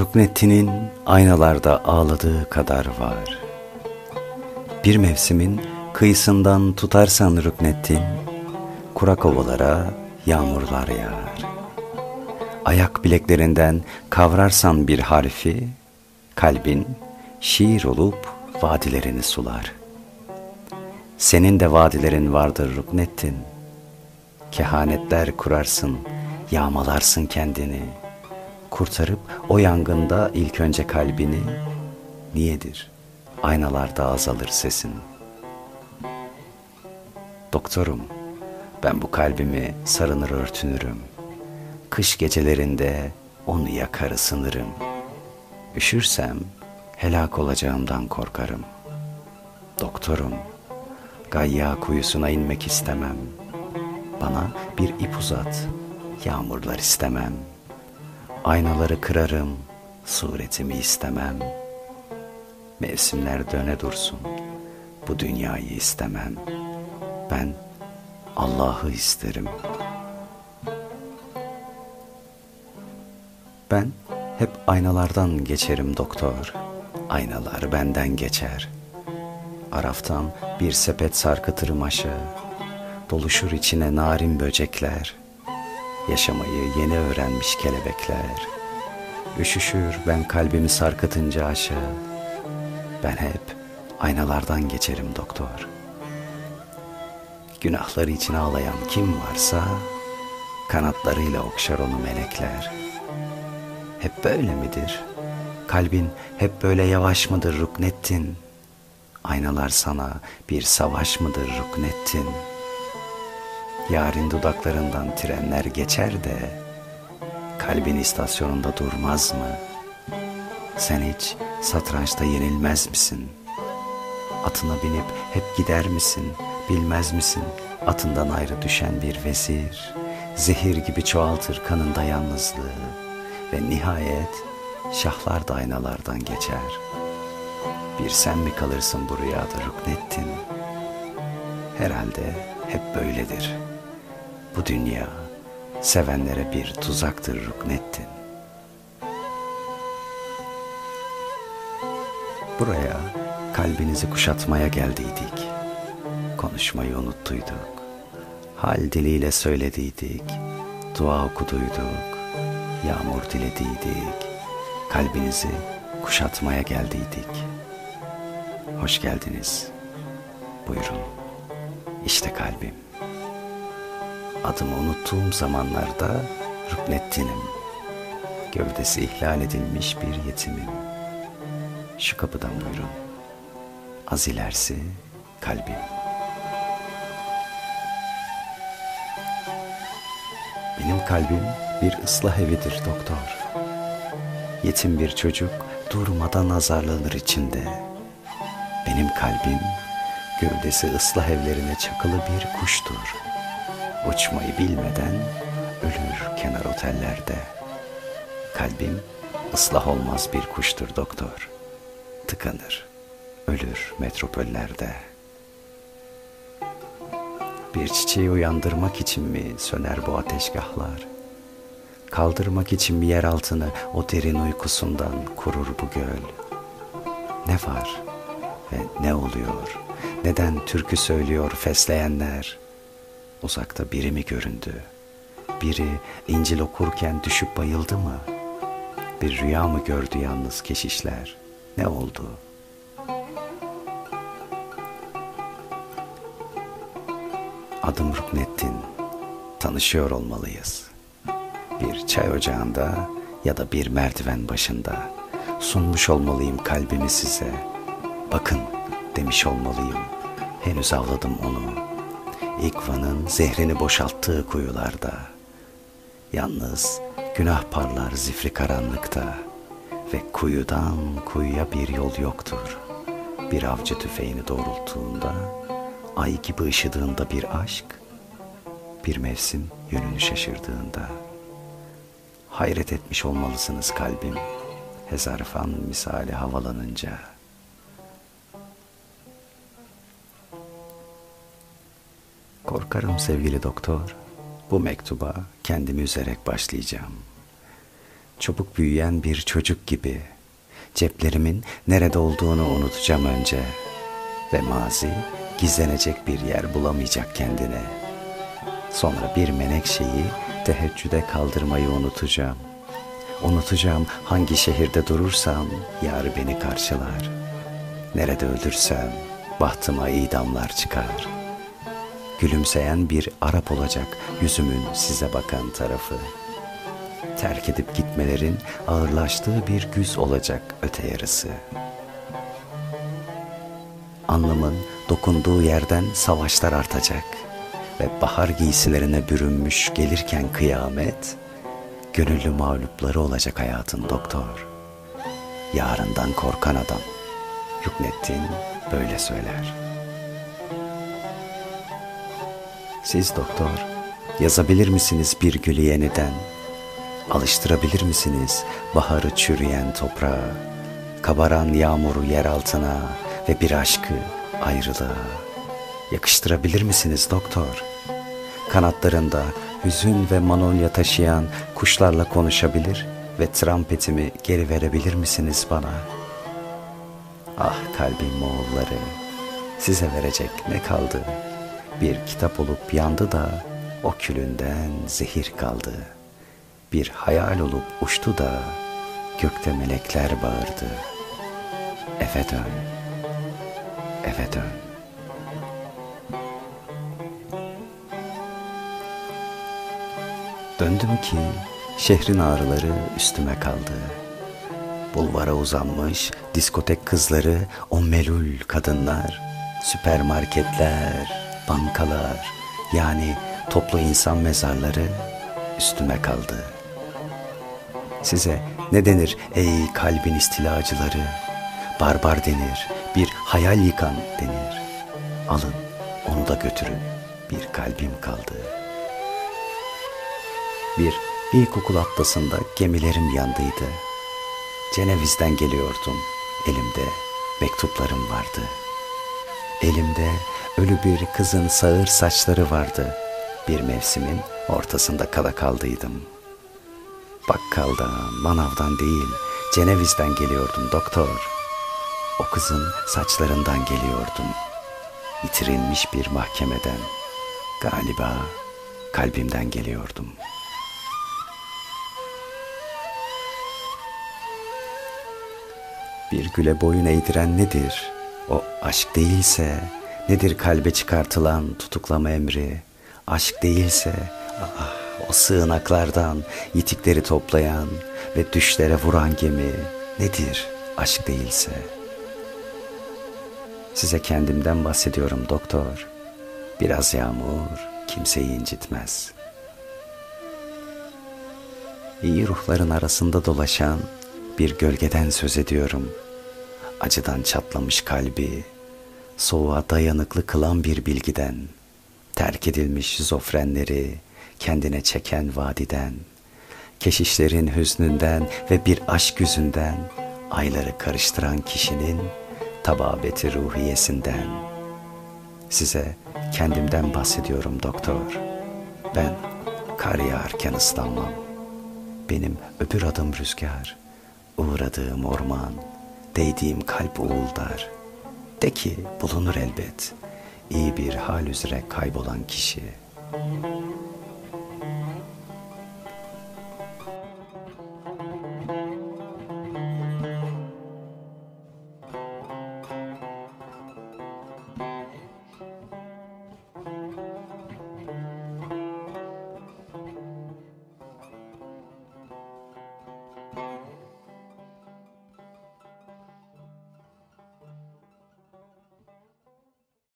Ruknettin'in aynalarda ağladığı kadar var. Bir mevsimin kıyısından tutarsan Ruknettin, kurak ovalara yağmurlar yağar. Ayak bileklerinden kavrarsan bir harfi, kalbin şiir olup vadilerini sular. Senin de vadilerin vardır Ruknettin. Kehanetler kurarsın, yağmalarsın kendini.'' Kurtarıp o yangında ilk önce kalbini niyedir? Aynalarda azalır sesin. Doktorum, ben bu kalbimi sarınır örtünürüm. Kış gecelerinde onu yakar ısınırım. Üşürsem helak olacağımdan korkarım. Doktorum, gayya kuyusuna inmek istemem. Bana bir ip uzat, yağmurlar istemem.'' Aynaları kırarım, suretimi istemem. Mevsimler döne dursun, bu dünyayı istemem. Ben Allah'ı isterim. Ben hep aynalardan geçerim doktor. Aynalar benden geçer. Araftan bir sepet sarkıtırım aşağı. Doluşur içine narin böcekler. Yaşamayı yeni öğrenmiş kelebekler Üşüşür ben kalbimi sarkıtınca aşağı Ben hep aynalardan geçerim doktor Günahları için ağlayan kim varsa Kanatlarıyla okşar onu melekler Hep böyle midir? Kalbin hep böyle yavaş mıdır Ruknettin? Aynalar sana bir savaş mıdır Ruknettin?'' Yarın dudaklarından trenler geçer de kalbin istasyonunda durmaz mı? Sen hiç satrançta yenilmez misin? Atına binip hep gider misin? Bilmez misin? Atından ayrı düşen bir vezir zehir gibi çoğaltır kanında yalnızlığı ve nihayet şahlar da aynalardan geçer. Bir sen mi kalırsın bu rüyada Ruknettin? Herhalde hep böyledir.'' Bu dünya sevenlere bir tuzaktır Ruknettin. Buraya kalbinizi kuşatmaya geldiydik. Konuşmayı unuttuyduk. Hal diliyle söylediydik. Dua okuduyduk. Yağmur dilediydik. Kalbinizi kuşatmaya geldiydik. Hoş geldiniz. Buyurun. İşte kalbim. Adımı unuttuğum zamanlarda Rüknettin'im. Gövdesi ihlal edilmiş bir yetimim. Şu kapıdan buyurun. Az ilerisi kalbim. Benim kalbim bir ıslah evidir doktor. Yetim bir çocuk durmadan azarlanır içinde. Benim kalbim gövdesi ıslah evlerine çakılı bir kuştur.'' Uçmayı bilmeden ölür kenar otellerde. Kalbim ıslah olmaz bir kuştur doktor. Tıkanır, ölür metropollerde. Bir çiçeği uyandırmak için mi söner bu ateşgahlar? Kaldırmak için bir yer altını o derin uykusundan kurur bu göl. Ne var ve ne oluyor? Neden türkü söylüyor fesleyenler?'' Uzakta biri mi göründü? Biri İncil okurken düşüp bayıldı mı? Bir rüya mı gördü yalnız keşişler? Ne oldu? Adım Ruknettin. Tanışıyor olmalıyız. Bir çay ocağında ya da bir merdiven başında sunmuş olmalıyım kalbimi size. Bakın demiş olmalıyım. Henüz avladım onu İkvanın zehrini boşalttığı kuyularda. Yalnız günah parlar zifri karanlıkta ve kuyudan kuyuya bir yol yoktur. Bir avcı tüfeğini doğrulttuğunda, ay gibi ışıdığında bir aşk, bir mevsim yönünü şaşırdığında. Hayret etmiş olmalısınız kalbim, hezarfan misali havalanınca.'' Korkarım sevgili doktor, bu mektuba kendimi üzerek başlayacağım. Çabuk büyüyen bir çocuk gibi. Ceplerimin nerede olduğunu unutacağım önce. Ve mazi gizlenecek bir yer bulamayacak kendine. Sonra bir menekşeyi teheccüde kaldırmayı unutacağım. Unutacağım hangi şehirde durursam yar beni karşılar. Nerede ölürsem bahtıma idamlar çıkar. Gülümseyen bir Arap olacak yüzümün size bakan tarafı. Terk edip gitmelerin ağırlaştığı bir güz olacak öte yarısı. Anlamın dokunduğu yerden savaşlar artacak ve bahar giysilerine bürünmüş gelirken kıyamet, gönüllü mağlupları olacak hayatın doktor. Yarından korkan adam. Rüknettin böyle söyler. Siz doktor, yazabilir misiniz bir gülü yeniden? Alıştırabilir misiniz baharı çürüyen toprağa, kabaran yağmuru yer altına ve bir aşkı ayrılığa? Yakıştırabilir misiniz doktor? Kanatlarında hüzün ve manolya taşıyan kuşlarla konuşabilir ve trampetimi geri verebilir misiniz bana? Ah kalbim Moğolları, size verecek ne kaldı? Bir kitap olup yandı da o külünden zehir kaldı. Bir hayal olup uçtu da gökte melekler bağırdı. Efe dön, Efe dön. Döndüm ki şehrin ağrıları üstüme kaldı. Bulvara uzanmış diskotek kızları, o melul kadınlar, süpermarketler, bankalar, yani toplu insan mezarları üstüme kaldı. Size ne denir ey kalbin istilacıları? Barbar denir, bir hayal yıkan denir. Alın onu da götürün, bir kalbim kaldı.'' Bir ilkokul atlasında gemilerim yandıydı. Ceneviz'den geliyordum. Elimde mektuplarım vardı. Elimde ölü bir kızın sağır saçları vardı. Bir mevsimin ortasında kala kaldıydım. Bakkaldan, manavdan değil, Ceneviz'den geliyordum doktor. O kızın saçlarından geliyordum. Yitirilmiş bir mahkemeden. Galiba kalbimden geliyordum.'' Bir güle boyun eğdiren nedir? O aşk değilse nedir kalbe çıkartılan tutuklama emri? Aşk değilse ah, o sığınaklardan yitikleri toplayan ve düşlere vuran gemi nedir aşk değilse? Size kendimden bahsediyorum doktor. Biraz yağmur kimseyi incitmez. İyi ruhların arasında dolaşan bir gölgeden söz ediyorum. Acıdan çatlamış kalbi, soğuğa dayanıklı kılan bir bilgiden, terk edilmiş zofrenleri kendine çeken vadiden, keşişlerin hüznünden ve bir aşk yüzünden ayları karıştıran kişinin tababeti ruhiyesinden. Size kendimden bahsediyorum doktor. Ben kar yağarken ıslanmam. Benim öbür adım rüzgar.'' Uğradığım orman, değdiğim kalp uğuldar. De ki bulunur elbet, iyi bir hal üzere kaybolan kişi.''